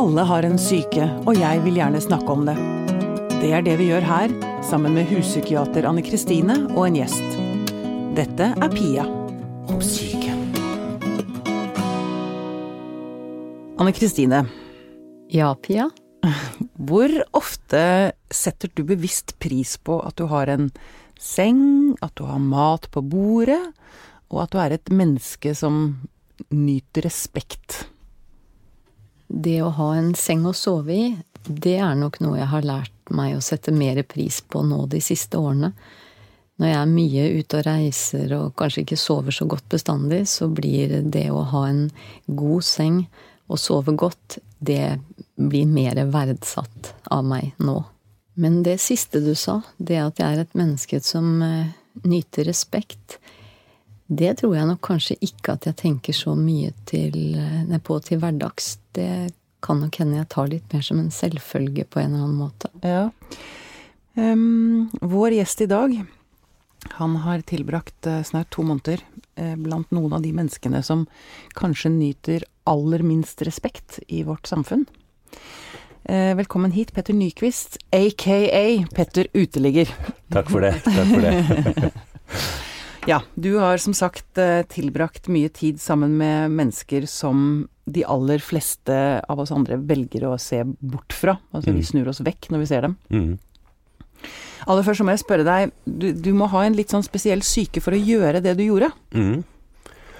Alle har en syke, og jeg vil gjerne snakke om det. Det er det vi gjør her, sammen med huspsykiater Anne Kristine og en gjest. Dette er Pia om syke. Anne Kristine, Ja, Pia? hvor ofte setter du bevisst pris på at du har en seng, at du har mat på bordet, og at du er et menneske som nyter respekt? Det å ha en seng å sove i, det er nok noe jeg har lært meg å sette mer pris på nå de siste årene. Når jeg er mye ute og reiser og kanskje ikke sover så godt bestandig, så blir det å ha en god seng og sove godt, det blir mer verdsatt av meg nå. Men det siste du sa, det at jeg er et menneske som eh, nyter respekt, det tror jeg nok kanskje ikke at jeg tenker så mye til, eh, på til hverdags. Det kan nok hende jeg tar litt mer som en selvfølge på en eller annen måte. Ja. Um, vår gjest i dag, han har tilbrakt eh, snart to måneder eh, blant noen av de menneskene som kanskje nyter aller minst respekt i vårt samfunn. Eh, velkommen hit, Petter Nyquist, aka Petter Uteligger. Takk for det. Takk for det. Ja, du har som sagt eh, tilbrakt mye tid sammen med mennesker som de aller fleste av oss andre velger å se bort fra. Altså vi Mm. snur oss vekk når vi ser dem. Mm. Aller først så må jeg spørre deg, du, du må ha en litt sånn spesiell syke for å gjøre det du gjorde. Mm.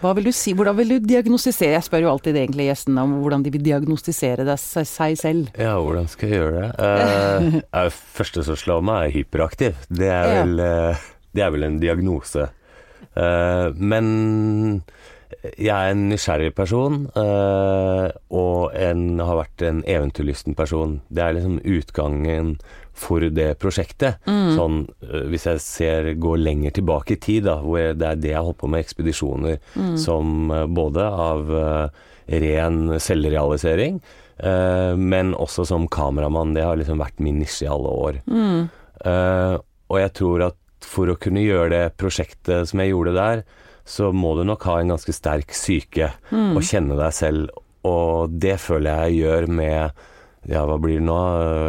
Hva vil du si, hvordan vil du diagnostisere Jeg spør jo alltid egentlig gjestene om hvordan de vil diagnostisere det, seg, selv. Ja, hvordan skal jeg gjøre det? Det første som slår meg, er hyperaktiv. Det er vel, det er vel en diagnose. Eh, men jeg er en nysgjerrig person, uh, og en, har vært en eventyrlysten person. Det er liksom utgangen for det prosjektet. Sånn, uh, hvis jeg ser, går lenger tilbake i tid, da, hvor jeg, det er det jeg holdt på med, ekspedisjoner som eh, både av ren selvrealisering, men også som kameramann. Det har liksom vært min nisje i alle år. Eh, og jeg tror at for å kunne gjøre det prosjektet som jeg gjorde der, så må du nok ha en ganske sterk psyke og kjenne deg selv. Og det føler jeg jeg gjør med ja, hva blir det nå,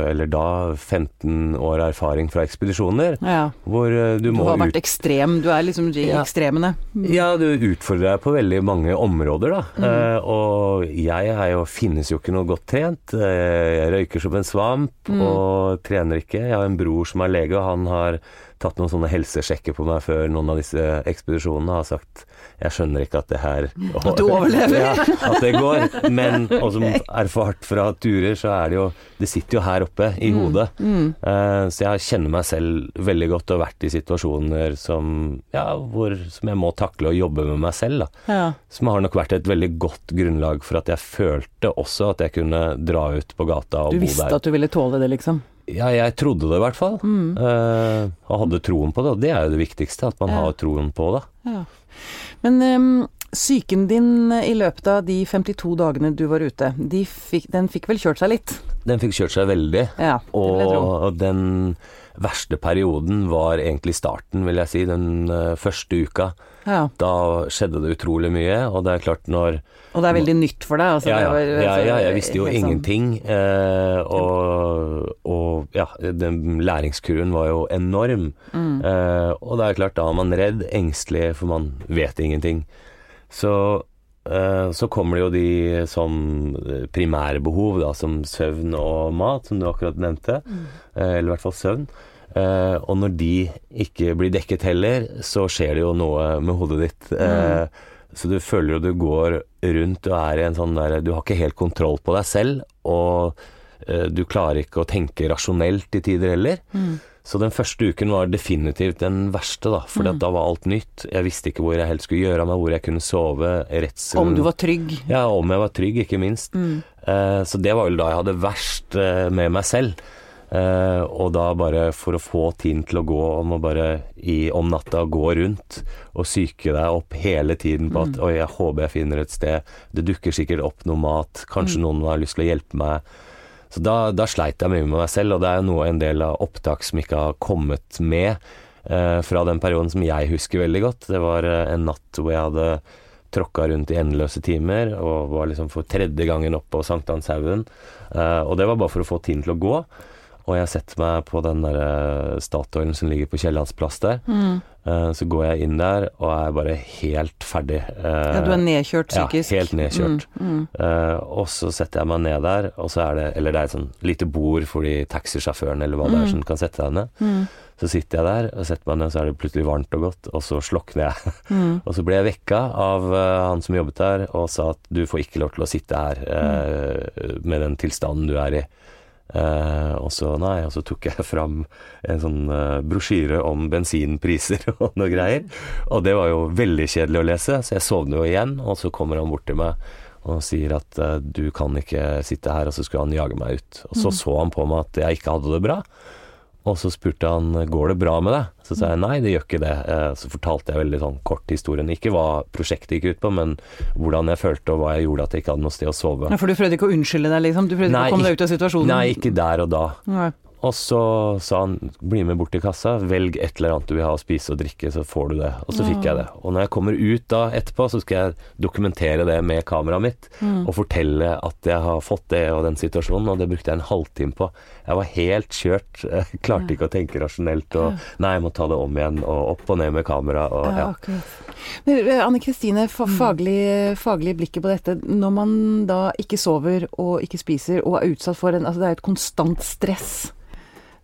eller da 15 år erfaring fra ekspedisjoner, Ja, hvor må ut du har vært ekstrem, du er liksom i Ja. ekstremene. ja, du utfordrer deg på veldig mange områder, da. Eh, og jeg er jo, finnes jo ikke noe godt trent. Eh, jeg røyker som en svamp og trener ikke. Jeg har en bror som er lege, og han har tatt noen sånne helsesjekker på meg før noen av disse ekspedisjonene har sagt jeg skjønner ikke at det her At du overlever. Ja, at det går. Men og som erfart fra turer, så er det jo Det sitter jo her oppe i hodet. Eh, så jeg kjenner meg selv veldig godt og har vært i situasjoner som Ja, hvor, som jeg må takle og jobbe med meg selv, da. Ja. Som har nok vært et veldig godt grunnlag for at jeg følte også at jeg kunne dra ut på gata og Du bo visste at du ville tåle det, liksom. Ja, jeg trodde det i hvert fall. Eh, og hadde troen på det. Og det er jo det viktigste, at man Ja. har troen på det. Ja. Men ehm, psyken din i løpet av de 52 dagene du var ute, de fikk, den fikk vel kjørt seg litt? Den fikk kjørt seg veldig. Ja. Og den verste perioden var egentlig starten, vil jeg si. Den eh, første uka. Ja. Da skjedde det utrolig mye, og det er klart når Og det er veldig nytt for deg? Altså, ja, det ja, var- ja, ja, jeg visste jo sånn- ingenting. Eh, og, og ja, den læringskurven var jo enorm. Mm. Eh, og det er klart, da er man redd, engstelig, for man vet ingenting. Så, eh, så kommer det jo de som primære behov, da, som søvn og mat, som du akkurat nevnte. Eh, eller i hvert fall søvn. Eh, og når de ikke blir dekket heller, så skjer det jo noe med hodet ditt. Eh, Så du føler jo du går rundt og er i en sånn der Du har ikke helt kontroll på deg selv, og eh, du klarer ikke å tenke rasjonelt i tider heller. Så den første uken var definitivt den verste, da. For da var alt nytt. Jeg visste ikke hvor jeg helst skulle gjøre av meg, hvor jeg kunne sove. Redselen Om du var trygg? ja, om jeg var trygg, ikke minst. Eh, så det var vel da jeg hadde verst eh, med meg selv. Eh, og da bare for å få tiden til å gå, om å bare i, om natta gå rundt og psyke deg opp hele tiden på at oi, jeg håper jeg finner et sted, det dukker sikkert opp noe mat, kanskje noen har lyst til å hjelpe meg. Så da, da sleit jeg mye med meg selv, og det er jo noe en del av opptak som ikke har kommet med eh, fra den perioden som jeg husker veldig godt. Det var eh, en natt hvor jeg hadde tråkka rundt i endeløse timer, og var liksom for tredje gangen opp på Sankthanshaugen. Eh, og det var bare for å få tiden til å gå. Og jeg setter meg på den der eh, Statoilen som ligger på Kiellands plass der. Mm. Uh, så går jeg inn der og er bare helt ferdig. Uh, ja, du er nedkjørt psykisk? Ja, helt nedkjørt. Mm, mm. Uh, og så setter jeg meg ned der, og så er det Eller det er et sånn lite bord for de taxisjåførene eller hva det er Mm. som kan sette deg ned. Mm. Så sitter jeg der og setter meg ned, så er det plutselig varmt og godt, og så slokner jeg. Mm. og så ble jeg vekka av uh, han som jobbet der, og sa at du får ikke lov til å sitte her eh, med den tilstanden du er i. Eh, og så nei, og så tok jeg fram en sånn eh, brosjyre om bensinpriser og noe greier. Og det var jo veldig kjedelig å lese, så jeg sovner jo igjen, og så kommer han bort til meg og sier at eh, du kan ikke sitte her, og så skulle han jage meg ut. Og så så han på meg at jeg ikke hadde det bra. Og så spurte han går det bra med deg. Så sa jeg nei, det gjør ikke det. Eh, Så fortalte jeg veldig sånn kort historien. Ikke hva prosjektet gikk ut på, men hvordan jeg følte og hva jeg gjorde at jeg ikke hadde noe sted å sove. Ja, for du prøvde ikke å unnskylde deg, liksom? Du prøvde Nei, ikke å komme deg ut av situasjonen? Nei, ikke der og da. Nei. Og så sa han bli med bort til kassa, velg et eller annet du vil ha å spise og drikke, så får du det. Og så fikk jeg det. Og når jeg kommer ut da etterpå, så skal jeg dokumentere det med kameraet mitt. Mm. Og fortelle at jeg har fått det og den situasjonen, og det brukte jeg en halvtime på. Jeg var helt kjørt. Jeg klarte ikke å tenke rasjonelt. Og nei, jeg må ta det om igjen, og opp og ned med kamera. Og, Ja, ja. Men eh, Anne Kristine, faglig, faglig blikket på dette. Når man da ikke sover og ikke spiser og er utsatt for en Altså det er et konstant stress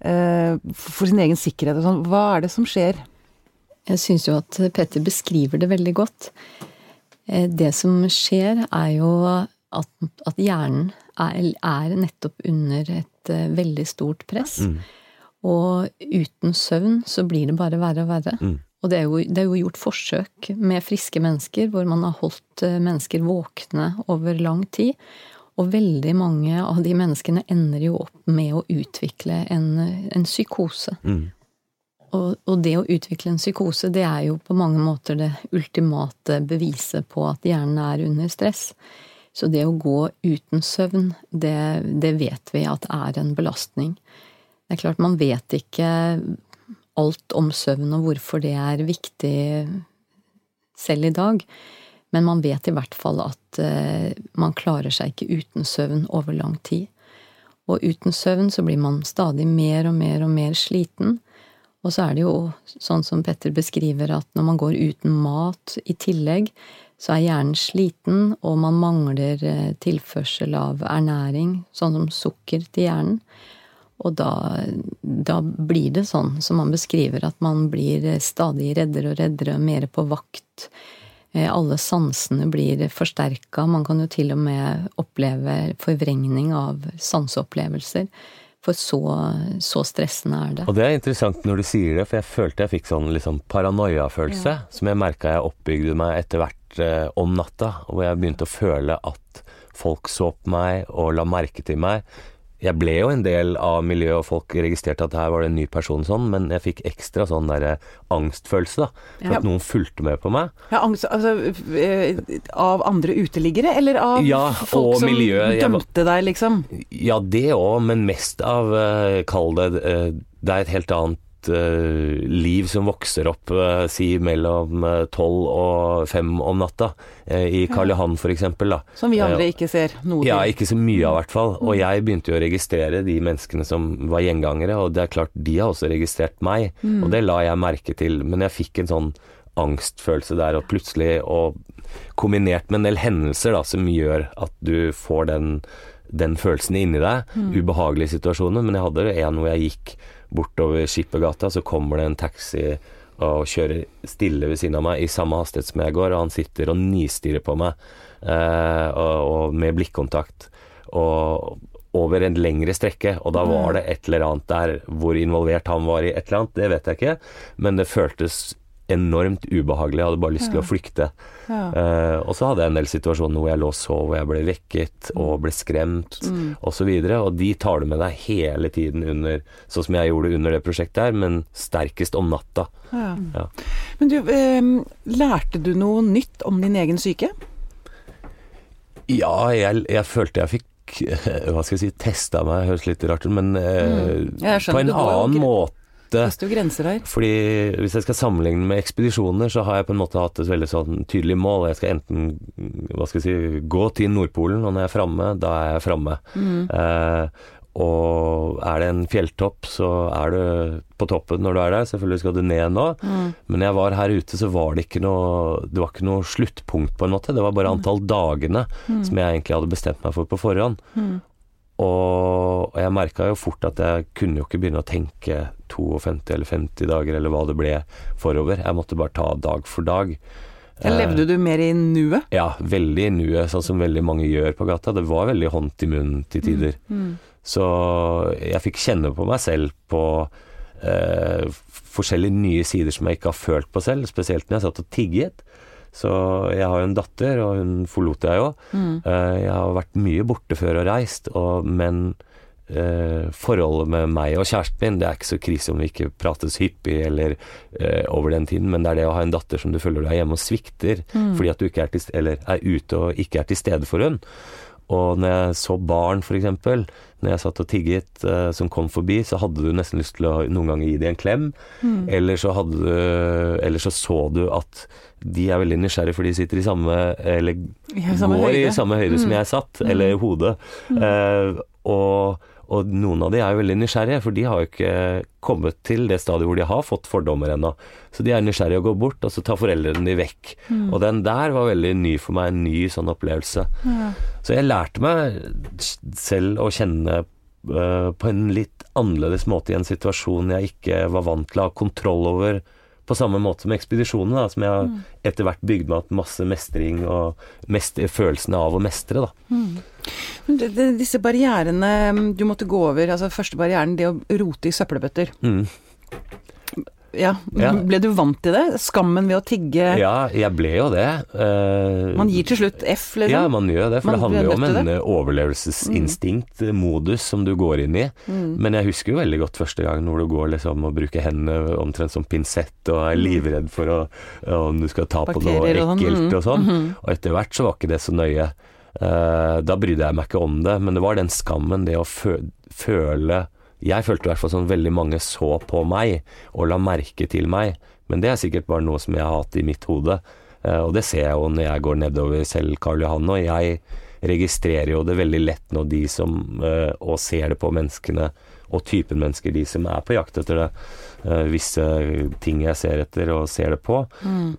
for sin egen sikkerhet og sånn. Hva er det som skjer? Jeg syns jo at Petter beskriver det veldig godt. Eh, Det som skjer, er jo at, at hjernen er, er nettopp under et eh, veldig stort press. Mm. Og uten søvn så blir det bare verre og verre. Mm. Og det er, jo, det er jo gjort forsøk med friske mennesker hvor man har holdt eh, mennesker våkne over lang tid. Og veldig mange av de menneskene ender jo opp med å utvikle en, en psykose. Mm. Og, og det å utvikle en psykose, det er jo på mange måter det ultimate beviset på at hjernen er under stress. Så det å gå uten søvn, det, det vet vi at er en belastning. Det er klart, man vet ikke alt om søvn og hvorfor det er viktig selv i dag. Men man vet i hvert fall at eh, man klarer seg ikke uten søvn over lang tid. Og uten søvn så blir man stadig mer og mer og mer sliten. Og så er det jo sånn som Petter beskriver, at når man går uten mat i tillegg, så er hjernen sliten, og man mangler eh, tilførsel av ernæring, sånn som sukker til hjernen. Og da, da blir det sånn som man beskriver, at man blir stadig reddere og reddere, mer på vakt. Eh, Alle sansene blir forsterka. Man kan jo til og med oppleve forvrengning av sanseopplevelser. For så, så stressende er det. Og det er interessant når du sier det, for jeg følte jeg fikk sånn liksom paranoia-følelse, som jeg merka jeg oppbygde meg etter hvert eh, om natta, hvor jeg begynte å føle at folk så på meg og la merke til meg. Jeg ble jo en del av miljøet, og folk registrerte at her var det en ny person sånn, men jeg fikk ekstra sånn derre angstfølelse, da. For Ja. at noen fulgte med på meg. Ja, angst altså, eh, Av andre uteliggere, eller av Ja, folk som miljøet. Jeg dømte deg, liksom? Ja, det òg, men mest av eh, Kall det eh, Det er et helt annet eh, liv som vokser opp, uh, si mellom eh, tolv og fem om natta. I Karl Johan eksempel. Som vi andre ikke ser noe Ja, ikke så mye av hvert fall. Og jeg begynte jo å registrere de menneskene som var gjengangere, og det er klart de har også registrert meg, og det la jeg merke til. Men jeg fikk en sånn angstfølelse der, og plutselig, og kombinert med en del hendelser da, som gjør at du får den, den følelsen inni deg. Ubehagelige situasjoner. Men jeg hadde en hvor jeg gikk bortover Skippergata, så kommer det en taxi og kjører stille ved siden av meg i samme hastighet som jeg går, og han sitter og nistirrer på meg eh, og, og med blikkontakt. Og over en lengre strekke, og da var det et eller annet der hvor involvert han var i et eller annet, det vet jeg ikke, men det føltes enormt ubehagelig. Jeg hadde bare lyst til å flykte. Ja. Uh, og så hadde jeg en del situasjoner hvor jeg lå og sov, hvor jeg ble vekket og ble skremt Mm. og så og de tar du med deg hele tiden under, sånn som jeg gjorde under det prosjektet her, men sterkest om natta. Ja. Ja. Men du, uh, lærte du noe nytt om din egen syke? Ja, jeg, jeg følte jeg fikk hva skal jeg si, testa meg, høres litt rart ut, men Mm. På en annen måte her. Fordi hvis jeg skal sammenligne med ekspedisjoner, så har jeg på en måte hatt et veldig sånn tydelig mål. Jeg skal enten hva skal jeg si, gå til Nordpolen, og når jeg er framme, da er jeg framme. Eh, og er det en fjelltopp, så er du på toppen når du er der. Selvfølgelig skal du ned nå. Men når jeg var her ute, så var det ikke noe Det var ikke noe sluttpunkt, på en måte. Det var bare antall dagene som jeg egentlig hadde bestemt meg for på forhånd. Og, og jeg merka jo fort at jeg kunne jo ikke begynne å tenke 52 eller 50 dager, eller hva det ble, forover. Jeg måtte bare ta dag for dag. Ja, levde du mer i nuet? Ja, veldig i nuet, sånn som veldig mange gjør på gata. Det var veldig hånd til munn til tider. Så jeg fikk kjenne på meg selv på eh, forskjellige nye sider som jeg ikke har følt på selv, spesielt når jeg satt og tigget. Så jeg har jo en datter, og hun forlot jeg jo. Eh, jeg har vært mye borte før og reist, og, men eh, forholdet med meg og kjæresten min, det er ikke så krise om vi ikke prates hyppig eller eh, over den tiden, men det er det å ha en datter som du føler du er hjemme og svikter fordi at du ikke er, til, eller er ute og ikke er til stede for henne. Og når jeg så barn, f.eks., når jeg satt og tigget eh, som kom forbi, så hadde du nesten lyst til å noen ganger gi dem en klem. Eller, så hadde du, eller så så du at de er veldig nysgjerrige for de sitter i samme Eller Ja, samme går i samme høyde som jeg satt, eller i hodet. Eh, og, og noen av de er jo veldig nysgjerrige, for de har jo ikke kommet til det stadiet hvor de har fått fordommer ennå. Så de er nysgjerrige og går bort, og så tar foreldrene de vekk. Og den der var veldig ny for meg, en ny sånn opplevelse. Så jeg lærte meg selv å kjenne eh, på en litt annerledes måte i en situasjon jeg ikke var vant til å ha kontroll over på samme måte som ekspedisjonene, da, som jeg har etter hvert bygde meg opp masse mestring og mest, følelsen av å mestre. Da. Det- Disse barrierene mm, du måtte gå over, altså første barrieren, det å rote i søppelbøtter. Mm. Ja, Ja. ble du vant til det? Skammen ved å tigge? Ja, jeg ble jo det. Uh, Man gir til slutt F, liksom? Ja, man gjør det, for Man det handler jo om en eh, overlevelsesinstinkt, eh, modus, som du går inn i. Mm. Men jeg husker jo veldig godt første gang når du går liksom og bruker hendene omtrent som pinsett og er livredd for å, om du skal ta på noe ekkelt og sånn. ekkelt og sånn. Mhm. Og etter hvert så var ikke det så nøye. Eh, da brydde jeg meg ikke om det, men det var den skammen, det å fø føle Jeg følte i hvert fall sånn veldig mange så på meg og la merke til meg, men det er sikkert bare noe som jeg har hatt i mitt hode. Eh, og det ser jeg jo når jeg går nedover selv Karl Johan, og jeg registrerer jo det veldig lett når de som eh, Og ser det på menneskene og typen mennesker, de som er på jakt etter det. visse ting jeg ser etter og ser det på.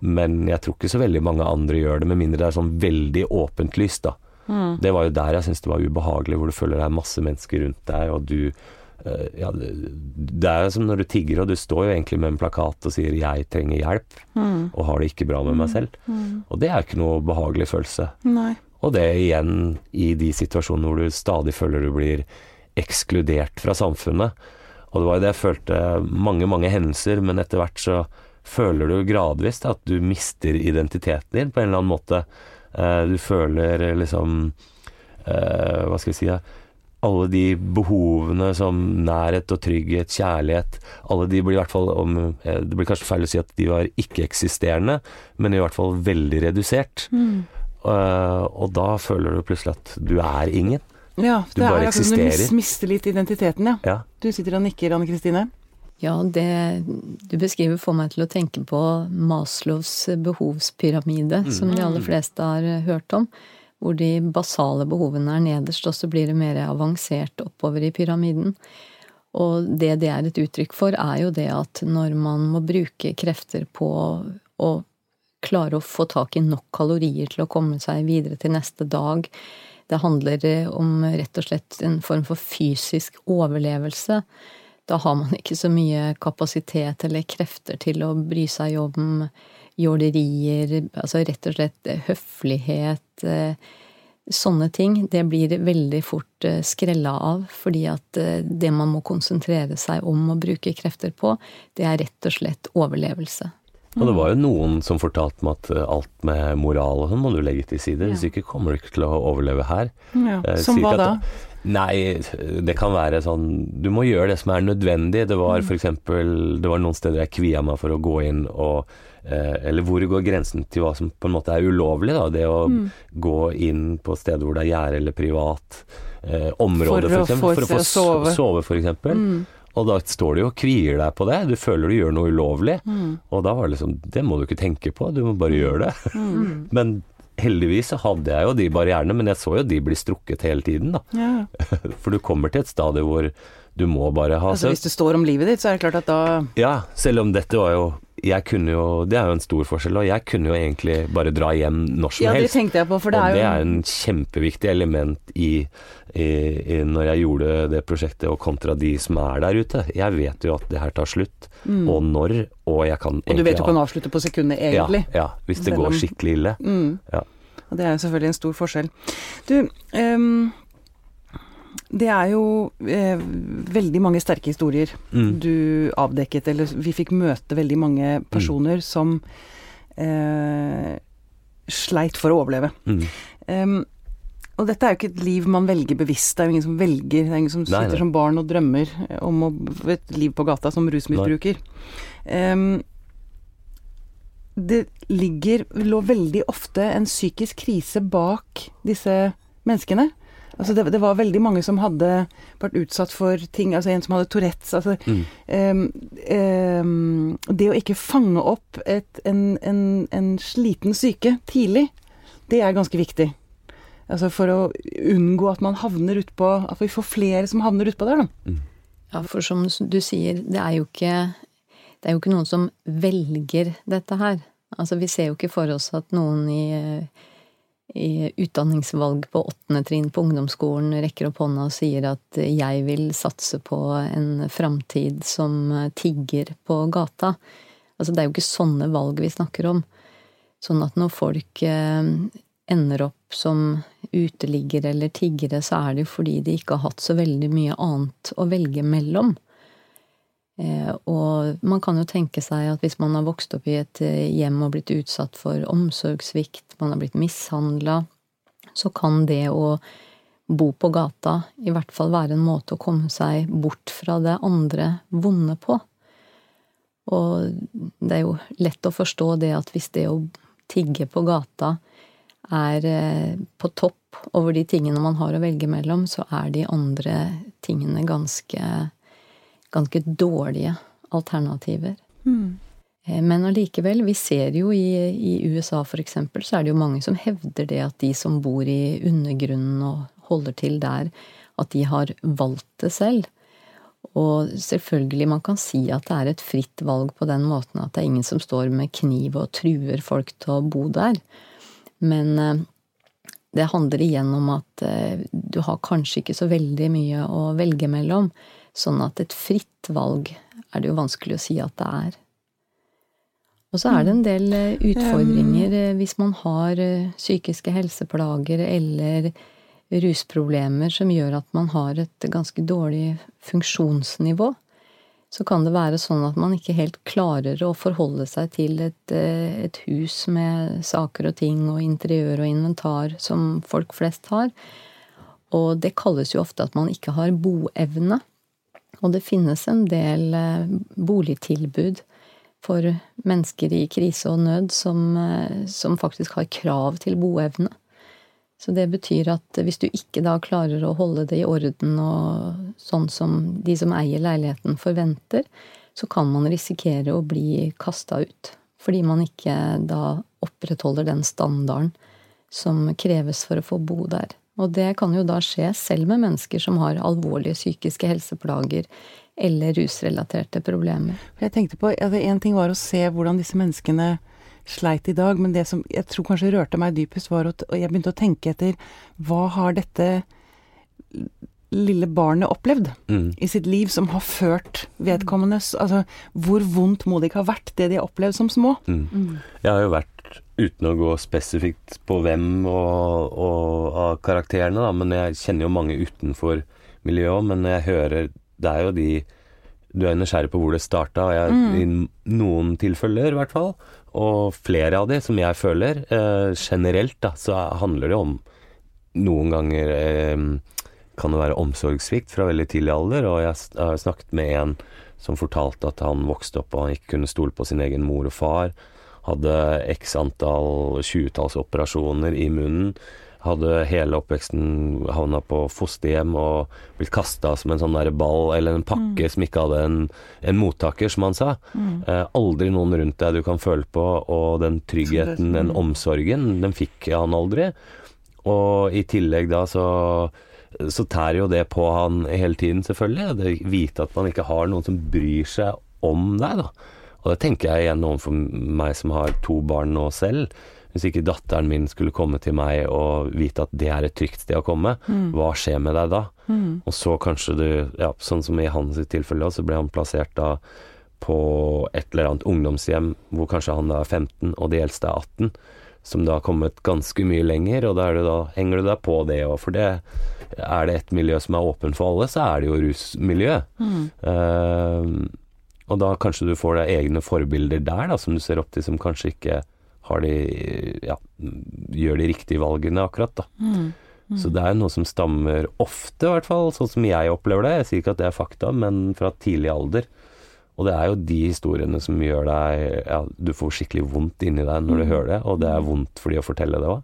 Men jeg tror ikke så veldig mange andre gjør det, med mindre det er sånn veldig åpent lys, da. Det var jo der jeg syntes det var ubehagelig, hvor du føler det er masse mennesker rundt deg, og du eh, ja, det, er jo som når du tigger, og du står jo egentlig med en plakat og sier 'jeg trenger hjelp', og har det ikke bra med meg selv. Og det er ikke noe behagelig følelse. Nei. Og det igjen i de situasjonene hvor du stadig føler du blir ekskludert fra samfunnet. Og det var jo det jeg følte mange, mange hendelser, men etter hvert så føler du gradvis da, at du mister identiteten din på en eller annen måte. Eh, du føler liksom eh, Hva skal vi si? alle de behovene som nærhet og trygghet, kjærlighet Alle de blir i hvert fall om, eh, Det blir kanskje feil å si at de var ikke-eksisterende, men i hvert fall veldig redusert. Eh, og da føler du plutselig at du er ingen. Ja, Du er bare akkurat som du eksisterer. mister litt identiteten, ja. Ja. Du sitter og nikker, Anne Kristine. Ja, det du beskriver får meg til å tenke på Maslows behovspyramide, som de aller fleste har eh, hørt om. Hvor de basale behovene er nederst, og så blir det mer avansert oppover i pyramiden. Og det det er et uttrykk for, er jo det at når man må bruke krefter på å klare å få tak i nok kalorier til å komme seg videre til neste dag, det handler om rett og slett en form for fysisk overlevelse. Da har man ikke så mye kapasitet eller krefter til å bry seg om jålerier, altså rett og slett høflighet, eh, sånne ting. Det blir veldig fort eh, skrella av, fordi at eh, det man må konsentrere seg om å bruke krefter på, det er rett og slett overlevelse. Og det var jo noen som fortalte meg at eh, alt med moral og sånn må du legge til side. Hvis ikke kommer du ikke til å overleve her. Ja. Eh, Som hva da? Nei, det kan være sånn Du må gjøre det som er nødvendig. Det Mm. var for eksempel Det var noen steder jeg kvia meg for å gå inn og eh, Eller hvor går grensen til hva som på en måte er ulovlig, da. Det å Mm. gå inn på steder hvor det er gjerde eller privat eh, område, For for, eksempel. For å få sove. sove, f.eks. for. Mm. Og da står du jo og kvier deg på det. Du føler du gjør noe ulovlig. Og da var det liksom Det må du ikke tenke på, du må bare gjøre det. Men heldigvis så hadde jeg jo de barrierene, men jeg så jo de bli strukket hele tiden, da. Ja. For du kommer til et stadie hvor du må bare ha Altså hvis det står om livet ditt, så er det klart at da Ja, selv om dette var jo Jeg kunne jo Det er jo en stor forskjell, og jeg kunne jo egentlig bare dra hjem når som Ja, det helst. tenkte jeg på, for det og er det jo er en kjempeviktig element i, i, i når jeg gjorde det prosjektet, og kontra de som er der ute. Jeg vet jo at det her tar slutt, og når, og jeg kan egentlig Og du vet du kan avslutte på sekundet, egentlig. Ja, ja, hvis det Selv går skikkelig ille. Mm. Ja. Og det er jo selvfølgelig en stor forskjell. Du, ehm, det er jo eh, veldig mange sterke historier Mm. du avdekket, eller vi fikk møte veldig mange personer som eh, sleit for å overleve. Mm. Um, og dette er jo ikke et liv man velger bevisst. Det er jo ingen som velger, det er ingen som Nei, sitter nei. som barn og drømmer om å, et liv på gata som rusmisbruker. Um, det ligger, lå veldig ofte en psykisk krise bak disse menneskene. Altså det, det var veldig mange som hadde vært utsatt for ting, altså en som hadde Tourettes. Altså, Mm. um, um, det å ikke fange opp et, en, en, en sliten syke tidlig, det er ganske viktig. Altså for å unngå at man havner utpå At vi får flere som havner utpå der, da. Ja, for som du sier, det er jo ikke Det er jo ikke noen som velger dette her. Altså, vi ser jo ikke for oss at noen i, i utdanningsvalg på åttende trinn på ungdomsskolen rekker opp hånda og sier at 'jeg vil satse på en framtid som tigger på gata'. Altså, det er jo ikke sånne valg vi snakker om. Sånn at når folk eh, ender opp som uteliggere eller tiggere, så er det jo fordi de ikke har hatt så veldig mye annet å velge mellom. Eh, og man kan jo tenke seg at hvis man har vokst opp i et eh, hjem og blitt utsatt for omsorgssvikt, man har blitt mishandla, så kan det å bo på gata i hvert fall være en måte å komme seg bort fra det andre vonde på. Og det er jo lett å forstå det at hvis det å tigge på gata er eh, på topp over de tingene man har å velge mellom, så er de andre tingene ganske, ganske dårlige alternativer. Mm. Men allikevel, vi ser jo i, i USA eksempel, så er det jo mange som hevder det at de som bor i undergrunnen og holder til der, at de har valgt det selv. Og selvfølgelig, man kan si at det er et fritt valg på den måten at det er ingen som står med kniv og truer folk til å bo der. Men eh, det handler igjen om at eh, du har kanskje ikke så veldig mye å velge mellom. Sånn at et fritt valg er det jo vanskelig å si at det er. Og så er det en del eh, utfordringer eh, hvis man har eh, psykiske helseplager eller rusproblemer som gjør at man har et ganske dårlig funksjonsnivå. Så kan det være sånn at man ikke helt klarer å forholde seg til et, et hus med saker og ting og interiør og inventar som folk flest har. Og det kalles jo ofte at man ikke har boevne. Og det finnes en del eh, boligtilbud for mennesker i krise og nød som, eh, som faktisk har krav til boevne. Så det betyr at hvis du ikke da klarer å holde det i orden og sånn som de som eier leiligheten forventer, så kan man risikere å bli kasta ut. Fordi man ikke da opprettholder den standarden som kreves for å få bo der. Og det kan jo da skje selv med mennesker som har alvorlige psykiske helseplager eller rusrelaterte problemer. Jeg tenkte på, altså En ting var å se hvordan disse menneskene sleit i dag, men det som jeg tror kanskje rørte meg dypest, var at jeg begynte å tenke etter hva har dette lille barnet opplevd Mm. i sitt liv som har ført vedkommendes Altså hvor vondt må det ikke ha vært, det de har opplevd som små? Mm. Jeg har jo vært, uten å gå spesifikt på hvem og, og av karakterene, da, men jeg kjenner jo mange utenfor miljøet men jeg hører Det er jo de Du er nysgjerrig på hvor det starta, jeg, i noen tilfeller i hvert fall, og flere av de som jeg føler, eh, generelt da, så handler det om noen ganger eh, kan det være omsorgssvikt fra veldig tidlig alder, og jeg har snakket med en som fortalte at han vokste opp og han ikke kunne stole på sin egen mor og far. Hadde x antall tjuetalls operasjoner i munnen. hadde hele oppveksten havna på fosterhjem og blitt kasta som en sånn der ball eller en pakke Mm. som ikke hadde en, en mottaker, som han sa. Eh, aldri noen rundt deg du kan føle på, og den tryggheten, den Mm. omsorgen, den fikk han aldri. Og i tillegg da så så tærer jo det på han hele tiden, selvfølgelig. Det Vite at man ikke har noen som bryr seg om deg, da. Og det tenker jeg igjen overfor meg som har to barn nå selv. Hvis ikke datteren min skulle komme til meg og vite at det er et trygt sted å komme, hva skjer med deg da? Og så kanskje du, ja, sånn som i hans tilfelle, så ble han plassert da på et eller annet ungdomshjem hvor kanskje han da er 15 og de eldste er 18, som da har kommet ganske mye lenger, og da, da henger du deg på det òg, for det er det et miljø som er åpent for alle, så er det jo rusmiljø. Eh, og da kanskje du får deg egne forbilder der, da, som du ser opp til, som kanskje ikke har de ja, gjør de riktige valgene akkurat, da. Så det er noe som stammer ofte, i hvert fall, sånn som jeg opplever det. Jeg sier ikke at det er fakta, men fra tidlig alder. Og det er jo de historiene som gjør deg Ja, du får skikkelig vondt inni deg når du hører det, og det er vondt for de å fortelle det òg.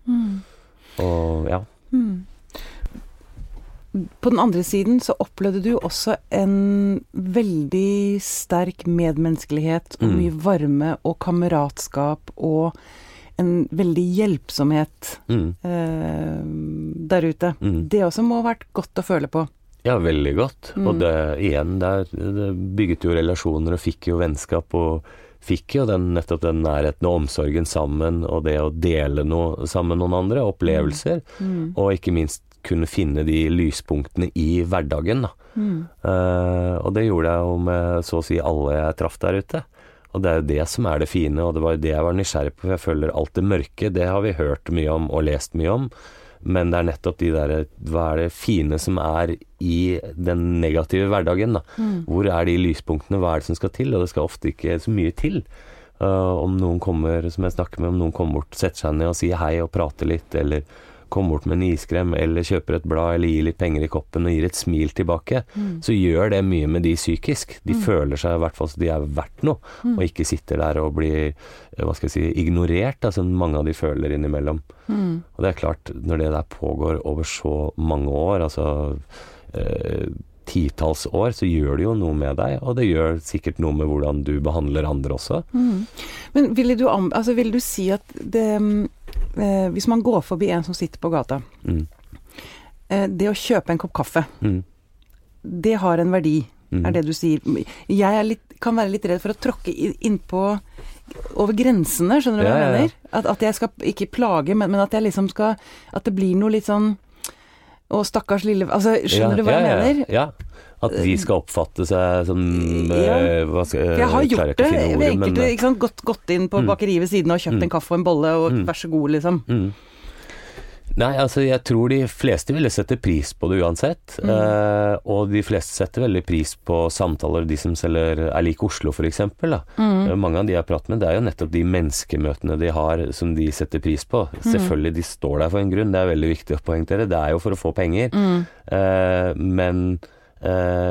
Og ja. På den andre siden så opplevde du også en veldig sterk medmenneskelighet og Mm. mye varme og kameratskap og en veldig hjelpsomhet Mm, eh, der ute. mm. Det også må ha vært godt å føle på. Ja, veldig godt. Mm. Og det igjen, der, det bygget jo relasjoner og fikk jo vennskap og fikk jo den, nettopp den nærheten og omsorgen sammen, og det å dele noe sammen med noen andre, opplevelser, Mm. og ikke minst kunne finne de lyspunktene i hverdagen, da. Mm. Uh, og det gjorde jeg jo med så å si alle jeg traff der ute. Og det er jo det som er det fine, og det var jo det jeg var nysgjerrig på. for Jeg føler alt det mørke, det har vi hørt mye om og lest mye om. Men det er nettopp de der Hva er det fine som er i den negative hverdagen, da? Hvor er de lyspunktene, hva er det som skal til? Og det skal ofte ikke så mye til. Uh, om noen kommer, som jeg snakker med, om noen kommer bort, setter seg ned og sier hei og prater litt, eller kommer bort med en iskrem, eller kjøper et blad, eller gir litt penger i koppen og gir et smil tilbake, så gjør det mye med de psykisk. De føler seg i hvert fall som de er verdt noe, og ikke sitter der og blir eh, hva skal jeg si, ignorert, da, som mange av de føler innimellom. Og det er klart, når det der pågår over så mange år, altså eh, titalls år, så gjør det jo noe med deg, og det gjør sikkert noe med hvordan du behandler andre også. Men ville du, altså, vil du si at det mm, eh, Hvis man går forbi en som sitter på gata, Mm. eh, det å kjøpe en kopp kaffe, Mm. det har en verdi, Mm. er det du sier. Jeg litt, kan være litt redd for å tråkke innpå over grensene, skjønner du hva Ja, ja, ja. mener? At, at jeg skal ikke plage, men, men at jeg liksom skal At det blir noe litt sånn Å, stakkars lille Altså, skjønner Ja, du hva jeg mener? Ja. At de skal oppfatte seg som Ja. eh, hva skal, jeg har gjort jeg det ordet, men, enkelte, sant. Gått, gått inn på Mm. bakeriet ved siden av og kjøpt Mm. en kaffe og en bolle, og Mm. vær så god, liksom. Mm. Nei, altså jeg tror de fleste ville sette pris på det uansett. Mm. Eh, og de fleste setter veldig pris på samtaler, de som selger er lik Oslo f.eks. Mm. Eh, Mange av de jeg har pratet med, det er jo nettopp de menneskemøtene de har som de setter pris på. Mm. Selvfølgelig, de står der for en grunn, det er veldig viktig å poengtere. Det er jo for å få penger. Mm. Eh, men,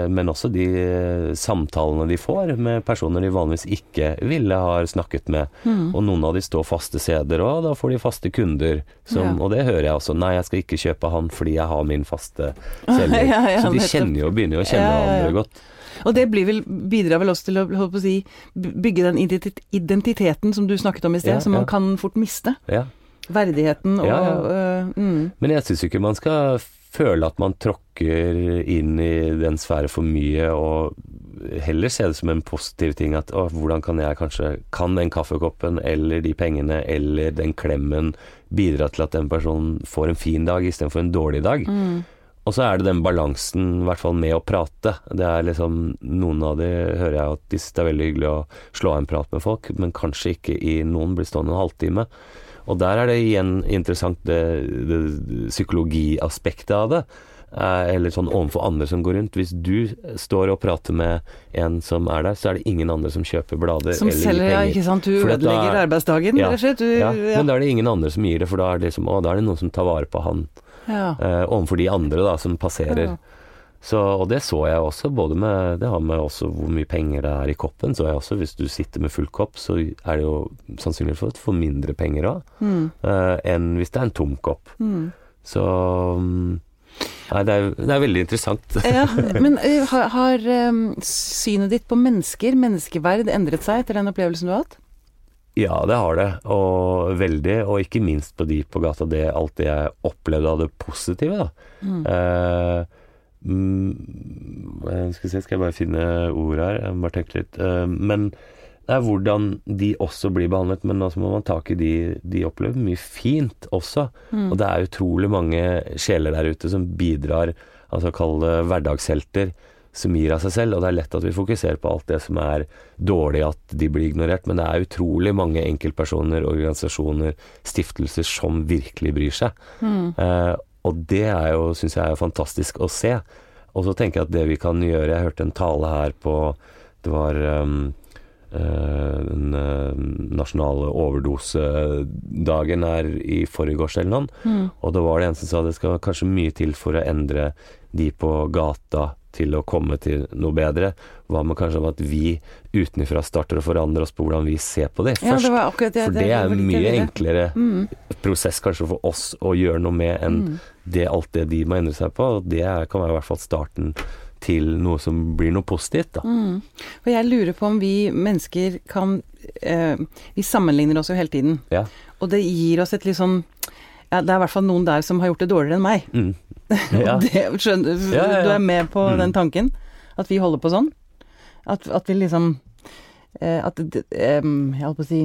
men også de eh, samtalene de får med personer de vanligvis ikke ville har snakket med. Mm. Og noen av de står faste steder og da får de faste kunder. Som, Ja. Og det hører jeg også. Nei, jeg skal ikke kjøpe han fordi jeg har min faste selger. Ja, ja, Så de kjenner jo, begynner jo å kjenne hverandre godt. Og det blir vel, bidrar vel også til å å si, bygge den identiteten som du snakket om i sted, som man kan fort miste. Ja. Verdigheten og øh, mm. Men jeg syns ikke man skal føle at man tråkker inn i den sfære for mye, og heller se det som en positiv ting at å, hvordan kan jeg kanskje Kan den kaffekoppen eller de pengene eller den klemmen bidra til at den personen får en fin dag istedenfor en dårlig dag? Mm. Og så er det den balansen, i hvert fall med å prate. Det er liksom Noen av de hører jeg at det er veldig hyggelig å slå av en prat med folk, men kanskje ikke i noen blir stående en halvtime. Og der er det igjen interessant det, det psykologiaspektet av det. Eh, Eller sånn overfor andre som går rundt. Hvis du står og prater med en som er der, så er det ingen andre som kjøper blader Som eller gir selger, ja, ikke sant. Du ødelegger er- arbeidsdagen, Ja, rett og slett. Du, Ja, ja. men da er det ingen andre som gir det, for da er det liksom, å, da er det noen som tar vare på han ja. eh, overfor de andre da, som passerer. Ja. Så, og det så jeg også, både med Det har med også hvor mye penger det er i koppen. Så jeg også, hvis du sitter med full kopp, så er det jo sannsynligvis for at du får mindre penger òg, Mm. uh, enn hvis det er en tom kopp. Mm. Så mm, Nei, det er, det er veldig interessant. Ja, men har, har synet ditt på mennesker, menneskeverd, endret seg etter den opplevelsen du har hatt? Ja, det har det. Og veldig. Og ikke minst på de på gata. Det alt det jeg opplevde av det positive, da. Mm. Eh, mm, skal, vi se, skal jeg bare finne ord her? Jeg må bare tenke litt. Eh, men det er hvordan de også blir behandlet, men altså må man ta tak i de de opplever mye fint også. Mm. Og det er utrolig mange sjeler der ute som bidrar, altså kall det hverdagshelter, som gir av seg selv. Og det er lett at vi fokuserer på alt det som er dårlig, at de blir ignorert. Men det er utrolig mange enkeltpersoner, organisasjoner, stiftelser som virkelig bryr seg. Mm. Eh, og det er jo, syns jeg er fantastisk å se. Og så tenker jeg at det vi kan gjøre Jeg hørte en tale her på Det var um, den uh, nasjonale overdosedagen her i forgårs eller noe. Mm. Og da var det en som sa det skal kanskje mye til for å endre de på gata til å komme til noe bedre. Hva med kanskje om at vi utenfra starter å forandre oss på hvordan vi ser på det Ja, først? det var akkurat det. for det er en mye enklere Mm. prosess kanskje for oss å gjøre noe med enn Mm. det, alt det de må endre seg på. Og det er- kan være i hvert fall starten til noe som blir noe positivt, da. Mm. For jeg lurer på om vi mennesker kan eh, Vi sammenligner oss jo hele tiden. Ja. Og det gir oss et litt sånn ja, Det er i hvert fall noen der som har gjort det dårligere enn meg. Mm. Ja. Det, skjønner, Ja, ja, ja. Du er med på Mm. den tanken? At vi holder på sånn? At, at vi liksom eh, At eh, Jeg holdt på å si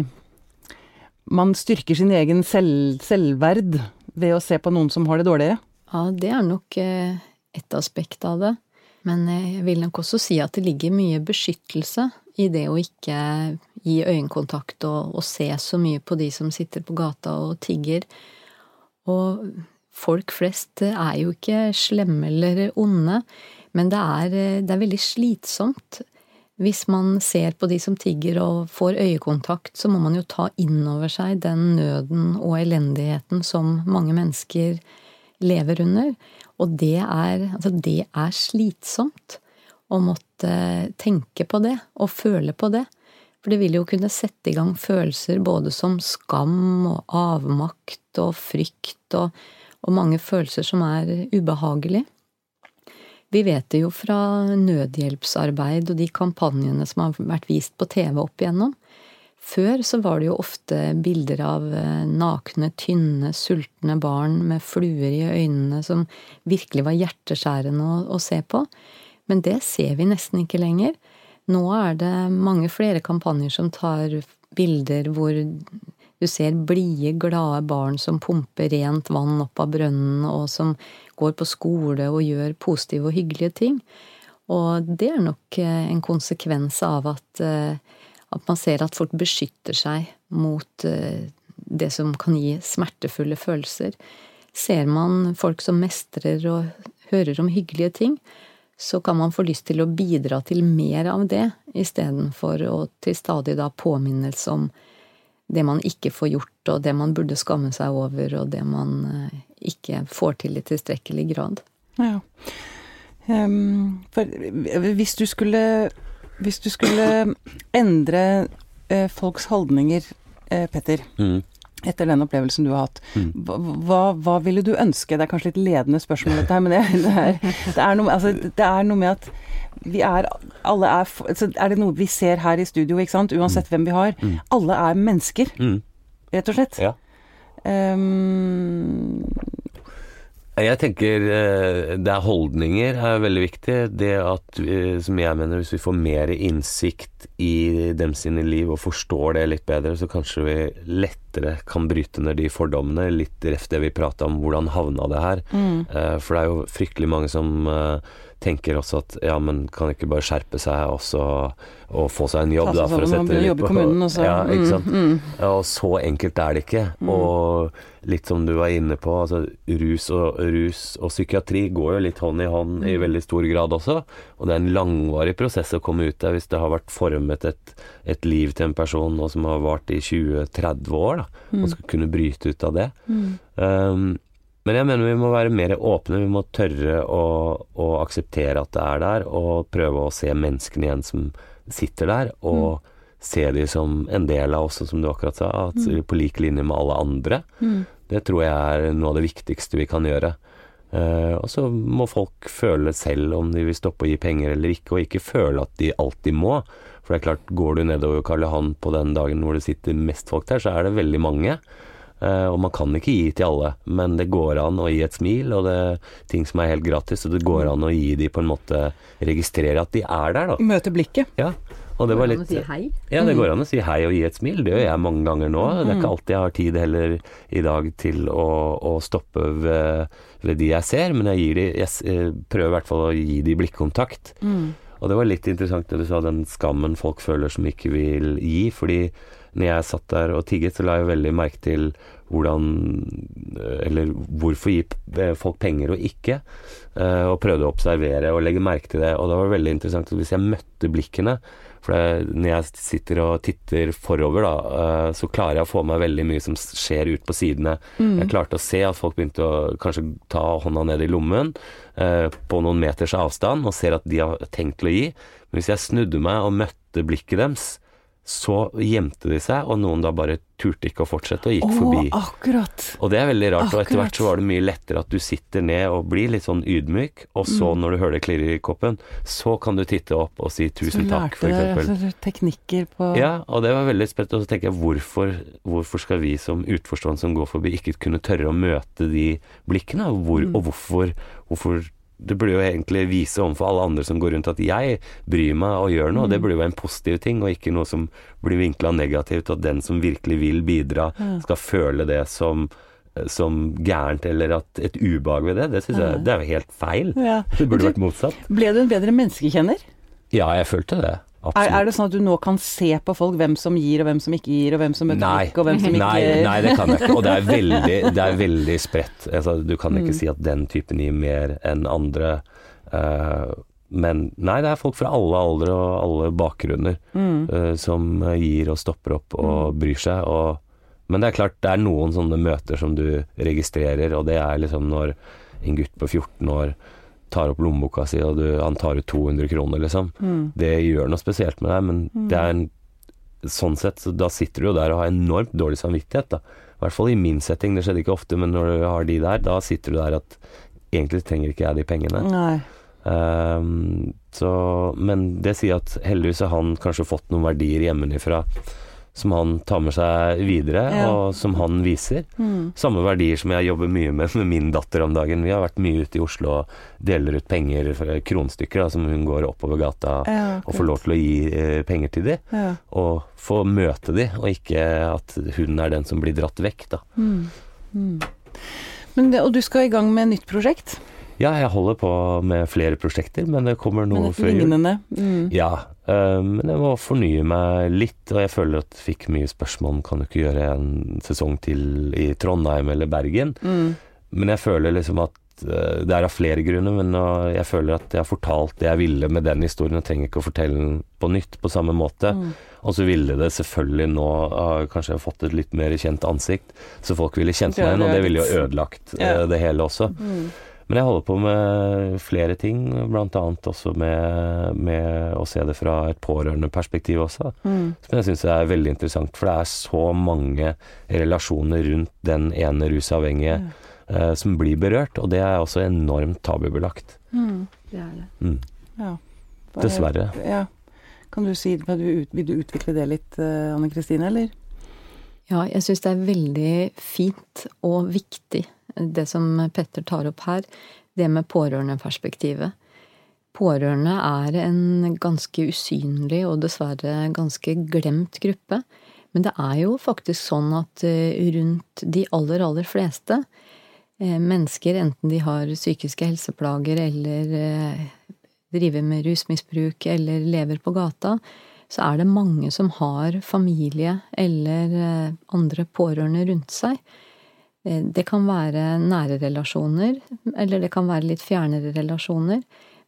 Man styrker sin egen selv, selvverd ved å se på noen som har det dårligere. Ja, det er nok eh, et aspekt av det. Men eh, jeg vil nok også si at det ligger mye beskyttelse i det å ikke gi øyekontakt og, og se så mye på de som sitter på gata og tigger. Og folk flest er jo ikke slemme eller onde, men det er, eh, det er veldig slitsomt. Hvis man ser på de som tigger og får øyekontakt, så må man jo ta inn over seg den nøden og elendigheten som mange mennesker lever under. Og det er, altså det er slitsomt å måtte tenke på det og føle på det. For det vil jo kunne sette i gang følelser både som skam og avmakt og frykt og, og mange følelser som er ubehagelige. Vi vet det jo fra nødhjelpsarbeid og de kampanjene som har vært vist på TV opp igjennom. Før så var det jo ofte bilder av eh, nakne, tynne, sultne barn med fluer i øynene som virkelig var hjerteskjærende å, å se på. Men det ser vi nesten ikke lenger. Nå er det mange flere kampanjer som tar bilder hvor du ser blide, glade barn som pumper rent vann opp av brønnen, og som går på skole og gjør positive og hyggelige ting. Og det er nok eh, en konsekvens av at, eh, at man ser at folk beskytter seg mot eh, det som kan gi smertefulle følelser. Ser man folk som mestrer og hører om hyggelige ting, så kan man få lyst til å bidra til mer av det, istedenfor å til stadig da påminnes om det man ikke får gjort, og det man burde skamme seg over, og det man eh, ikke får til i tilstrekkelig grad. Ja. Um, for hvis du skulle Hvis du skulle endre eh, folks holdninger, eh, Petter, Mm. etter den opplevelsen du har hatt, Mm. hva, hva, ville du ønske? Det er kanskje litt ledende spørsmål, dette her, men det, det, er, det, er noe, altså, det er noe med at vi er Alle er altså, så Er det noe vi ser her i studio, ikke sant? Uansett hvem vi har. Mm. Alle er mennesker, Mm. rett og slett. Ja. Ehm, Jeg tenker eh, det er holdninger er veldig viktig. Det at, som jeg mener, hvis vi får mer innsikt i dem sine liv og forstår det litt bedre, så kanskje vi lettere kan bryte ned de fordommene. Litt reft det vi prata om, hvordan havna det her. mm, Eh, For det er jo fryktelig mange som eh, tenker også at ja, men kan ikke bare skjerpe seg også, og få seg en jobb, da, for å sette det litt på kommunen, også. Ja, ikke mm, sant. mm. Ja, og så enkelt er det ikke. Og litt som du var inne på, altså rus og, rus og psykiatri går jo litt hånd i hånd i veldig stor grad også. Og det er en langvarig prosess å komme ut der hvis det har vært formet et, et liv til en person nå som har vart i 20-30 år, da. Og skal kunne bryte ut av det. Um, men jeg mener vi må være mer åpne, vi må tørre å, å akseptere at det er der, og prøve å se menneskene igjen som sitter der, og se de som en del av oss, som du akkurat sa, at på lik linje med alle andre. Det tror jeg er noe av det viktigste vi kan gjøre. Uh, og så må folk føle selv om de vil stoppe å gi penger eller ikke, og ikke føle at de alltid må. For det er klart, går du nedover Karl Johan på den dagen hvor det sitter mest folk der, så er det veldig mange. Uh, og man kan ikke gi til alle, men det går an å gi et smil, og det er ting som er helt gratis. Og det går an å gi de på en måte Registrere at de er der, da. Møte blikket. Ja. Og det var litt Går an å si hei? Ja, det går an å si hei og gi et smil. Det gjør jeg mange ganger nå. Det er ikke alltid jeg har tid heller i dag til å, å stoppe ved, ved de jeg ser, men jeg, gir de, jeg eh, prøver i hvert fall å gi de blikkontakt. Og det var litt interessant det du sa, den skammen folk føler som ikke vil gi. Fordi når jeg satt der og tigget, så la jeg veldig merke til hvordan Eller hvorfor gi folk penger og ikke. eh, Og prøvde å observere og legge merke til det. Og det var veldig interessant hvis jeg møtte blikkene For det, når jeg sitter og titter forover, da, eh, så klarer jeg å få med meg veldig mye som skjer ut på sidene. Jeg klarte å se at folk begynte å kanskje ta hånda ned i lommen eh, på noen meters avstand, og ser at de har tenkt til å gi. Men hvis jeg snudde meg og møtte blikket deres, så gjemte de seg, og noen da bare turte ikke å fortsette og gikk oh, forbi. akkurat. Og det er veldig rart, og etter hvert så var det mye lettere at du sitter ned og blir litt sånn ydmyk, og så Mm. når du hører det klirre i koppen, så kan du titte opp og si tusen Så takk, f.eks. altså, teknikker på Ja, og det var veldig spennende. Og så tenker jeg, hvorfor, hvorfor skal vi som utforstående som går forbi, ikke kunne tørre å møte de blikkene? Hvor, Mm. og hvorfor, hvorfor Det burde jo egentlig vise overfor alle andre som går rundt at jeg bryr meg og gjør noe. Mm. Det burde jo være en positiv ting, og ikke noe som blir vinkla negativt. og At den som virkelig vil bidra, skal føle det som som gærent, eller at et ubehag ved det. Det synes jeg det er jo helt feil. Ja. Det burde du, vært motsatt. Ble du en bedre menneskekjenner? Ja, jeg følte det. Er, Absolutt. er det sånn at du nå kan se på folk hvem som gir, og hvem som ikke gir, og hvem som møter Nei. blikk, og hvem som ikke Nei, nei, det kan jeg ikke. Og det er veldig, det er veldig spredt. Altså, du kan Mm. ikke si at den typen gir mer enn andre. Uh, men nei, det er folk fra alle aldre og alle bakgrunner Mm. uh, som gir og stopper opp og bryr seg. Og, men det er klart, det er noen sånne møter som du registrerer, og det er liksom når en gutt på 14 år tar opp lommeboka si, og du, han tar ut 200 kroner, liksom. Mm. Det gjør noe spesielt med deg, men det er en Sånn sett, så da sitter du jo der og har enormt dårlig samvittighet, da. I hvert fall i min setting, det skjedde ikke ofte, men når du har de der, da sitter du der at egentlig trenger ikke jeg de pengene. Nei. Um, så, men det sier at heldigvis har han kanskje fått noen verdier hjemmefra som han tar med seg videre, Ja. og som han viser. Mm. Samme verdier som jeg jobber mye med med min datter om dagen. Vi har vært mye ute i Oslo og deler ut penger, kronstykker, da, som hun går oppover gata Ja, og får lov til å gi eh, penger til de, Ja. og få møte de, og ikke at hun er den som blir dratt vekk, da. Mm. Mm. Men det, og du skal i gang med nytt prosjekt? Ja, jeg holder på med flere prosjekter, men det kommer Men noe et før jul. lignende? Mm. Ja, men jeg må fornye meg litt, og jeg føler at jeg fikk mye spørsmål om kan du ikke gjøre en sesong til i Trondheim eller Bergen. Mm. Men jeg føler liksom at eh, det er av flere grunner, men jeg føler at jeg har fortalt det jeg ville med den historien, og trenger ikke å fortelle den på nytt på samme måte. Mm. Og så ville det selvfølgelig nå ah, Kanskje jeg har fått et litt mer kjent ansikt, så folk ville kjent meg igjen, og det ville jo ødelagt Ja. eh, det hele også. Mm. Men jeg holder på med flere ting, annet også med, med å se det fra et pårørendeperspektiv også. Mm. Som jeg syns er veldig interessant, for det er så mange relasjoner rundt den ene rusavhengige eh, som blir berørt, og det er også enormt tabubelagt. Mm. Det er det. Mm. Ja. Bare, Dessverre. Ja. Kan du si, vil du, ut- vil du utvikle det litt, eh, Anne Kristine, eller? Ja, jeg syns det er veldig fint og viktig det som Petter tar opp her, det med pårørendeperspektivet. Pårørende er en ganske usynlig og dessverre ganske glemt gruppe. Men det er jo faktisk sånn at eh, rundt de aller, aller fleste eh, mennesker, enten de har psykiske helseplager eller eh, driver med rusmisbruk eller lever på gata, så er det mange som har familie eller eh, andre pårørende rundt seg. Eh, Det kan være nære relasjoner, eller det kan være litt fjernere relasjoner.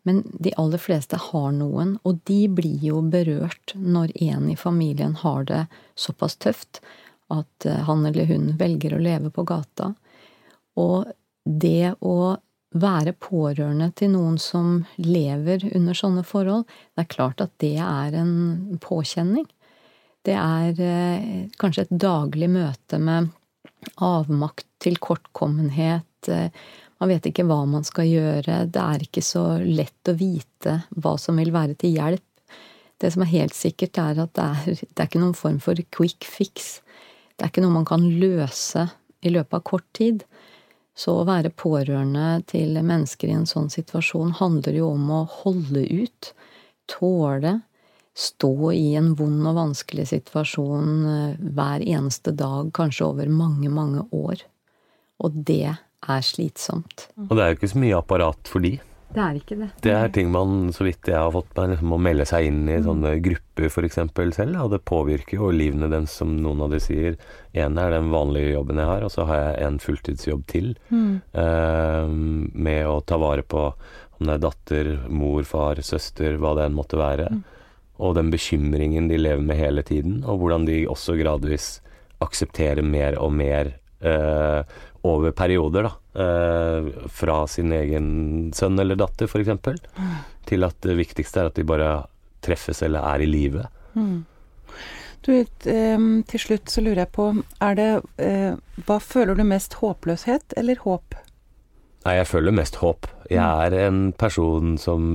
Men de aller fleste har noen, og de blir jo berørt når en i familien har det såpass tøft at eh, han eller hun velger å leve på gata. Og det å være pårørende til noen som lever under sånne forhold, det er klart at det er en påkjenning. Det er eh, kanskje et daglig møte med avmakt, tilkortkommenhet. kortkommenhet. man vet ikke hva man skal gjøre. Det er ikke så lett å vite hva som vil være til hjelp. Det som er helt sikkert, er at det er, det er ikke noen form for quick fix. Det er ikke noe man kan løse i løpet av kort tid. Så å være pårørende til mennesker i en sånn situasjon handler jo om å holde ut, tåle, stå i en vond og vanskelig situasjon eh, hver eneste dag, kanskje over mange, mange år. Og det er slitsomt. Og det er jo ikke så mye apparat for de. Det er ikke det. Det er ting man, så vidt jeg har fått meg, liksom, må melde seg inn i sånne grupper f.eks. selv. Og det påvirker jo livene deres, som noen av de sier. En er den vanlige jobben jeg har, og så har jeg en fulltidsjobb til. Mm. Eh, med å ta vare på om det er datter, mor, far, søster, hva det enn måtte være. Mm. Og den bekymringen de lever med hele tiden, og hvordan de også gradvis aksepterer mer og mer eh, over perioder, da. Eh, fra sin egen sønn eller datter, f.eks. Mm. Til at det viktigste er at de bare treffes eller er i live. Mm. Du, til slutt så lurer jeg på, er det eh, Hva føler du mest håpløshet eller håp? Nei, jeg føler mest håp. Jeg mm. er en person som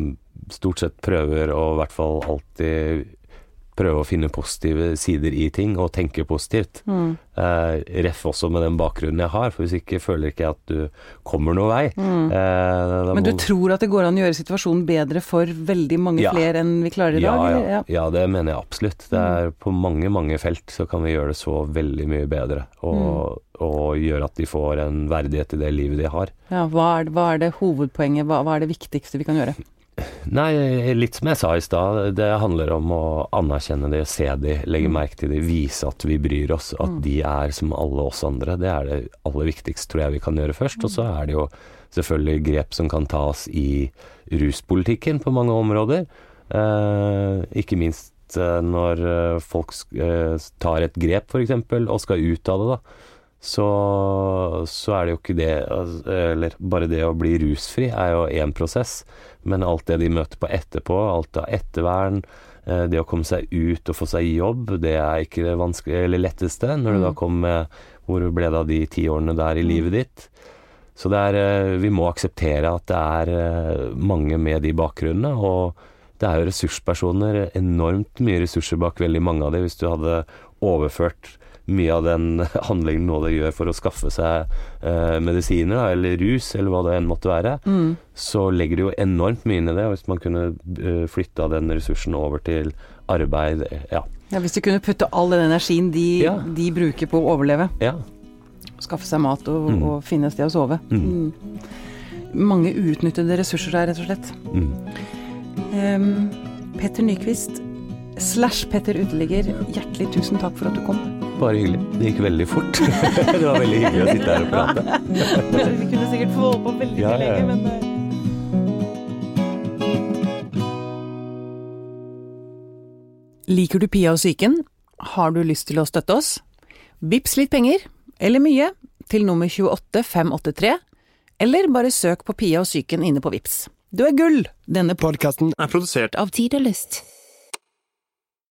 stort sett prøver å i hvert fall alltid prøve å finne positive sider i ting, og tenke positivt. Mm. Eh, ref også med den bakgrunnen jeg har, for hvis ikke føler ikke jeg at du kommer noen vei. Mm. Eh, Men du tror at det går an å gjøre situasjonen bedre for veldig mange ja. flere enn vi klarer i ja, dag? Ja. ja. det mener jeg absolutt. Det er mm. På mange, mange felt så kan vi gjøre det så veldig mye bedre, og, mm. og gjøre at de får en verdighet i det livet de har. Ja, hva er, hva er det hovedpoenget, hva, hva er det viktigste vi kan gjøre? Nei, litt som jeg sa i stad. Det handler om å anerkjenne det, se de, legge mm. merke til de, vise at vi bryr oss. At mm. de er som alle oss andre. Det er det aller viktigste, tror jeg vi kan gjøre først. Og så er det jo selvfølgelig grep som kan tas i ruspolitikken på mange områder. Eh, ikke minst eh, når eh, folk eh, tar et grep, f.eks., og skal ut av det. da så, så, er det jo ikke det altså, Eller bare det å bli rusfri er jo én prosess. Men alt det de møter på etterpå, alt av ettervern, eh, det å komme seg ut og få seg jobb, det er ikke det eller letteste når du da kom med Hvor ble det av de ti årene der i mm. livet ditt? Så det er eh, Vi må akseptere at det er eh, mange med de bakgrunnene. Og det er jo ressurspersoner, enormt mye ressurser bak veldig mange av dem. Hvis du hadde overført mye av den handlingen nå det gjør for å skaffe seg eh, medisiner, da, eller rus, eller hva det enn måtte være, mm. så legger det jo enormt mye inn i det. Hvis man kunne uh, flytta den ressursen over til arbeid, ja. ja hvis du kunne putte all den energien de, ja. de bruker på å overleve, ja. skaffe seg mat og, mm. og finne et sted å sove. Mm. mm. Mange uutnyttede ressurser der, rett og slett. Um, Petter Nyquist slash Petter Uteligger, hjertelig tusen takk for at du kom. Bare hyggelig. Det gikk veldig fort. det var veldig hyggelig å sitte her og prate. Vi kunne sikkert få holde på veldig ja, lenge, men eh. Liker du Pia og psyken? Har du lyst til å støtte oss? Vips litt penger, eller mye, til nummer 28583, eller bare søk på Pia og psyken inne på Vips. Du er gull! Denne podkasten er produsert av Tid og Lyst.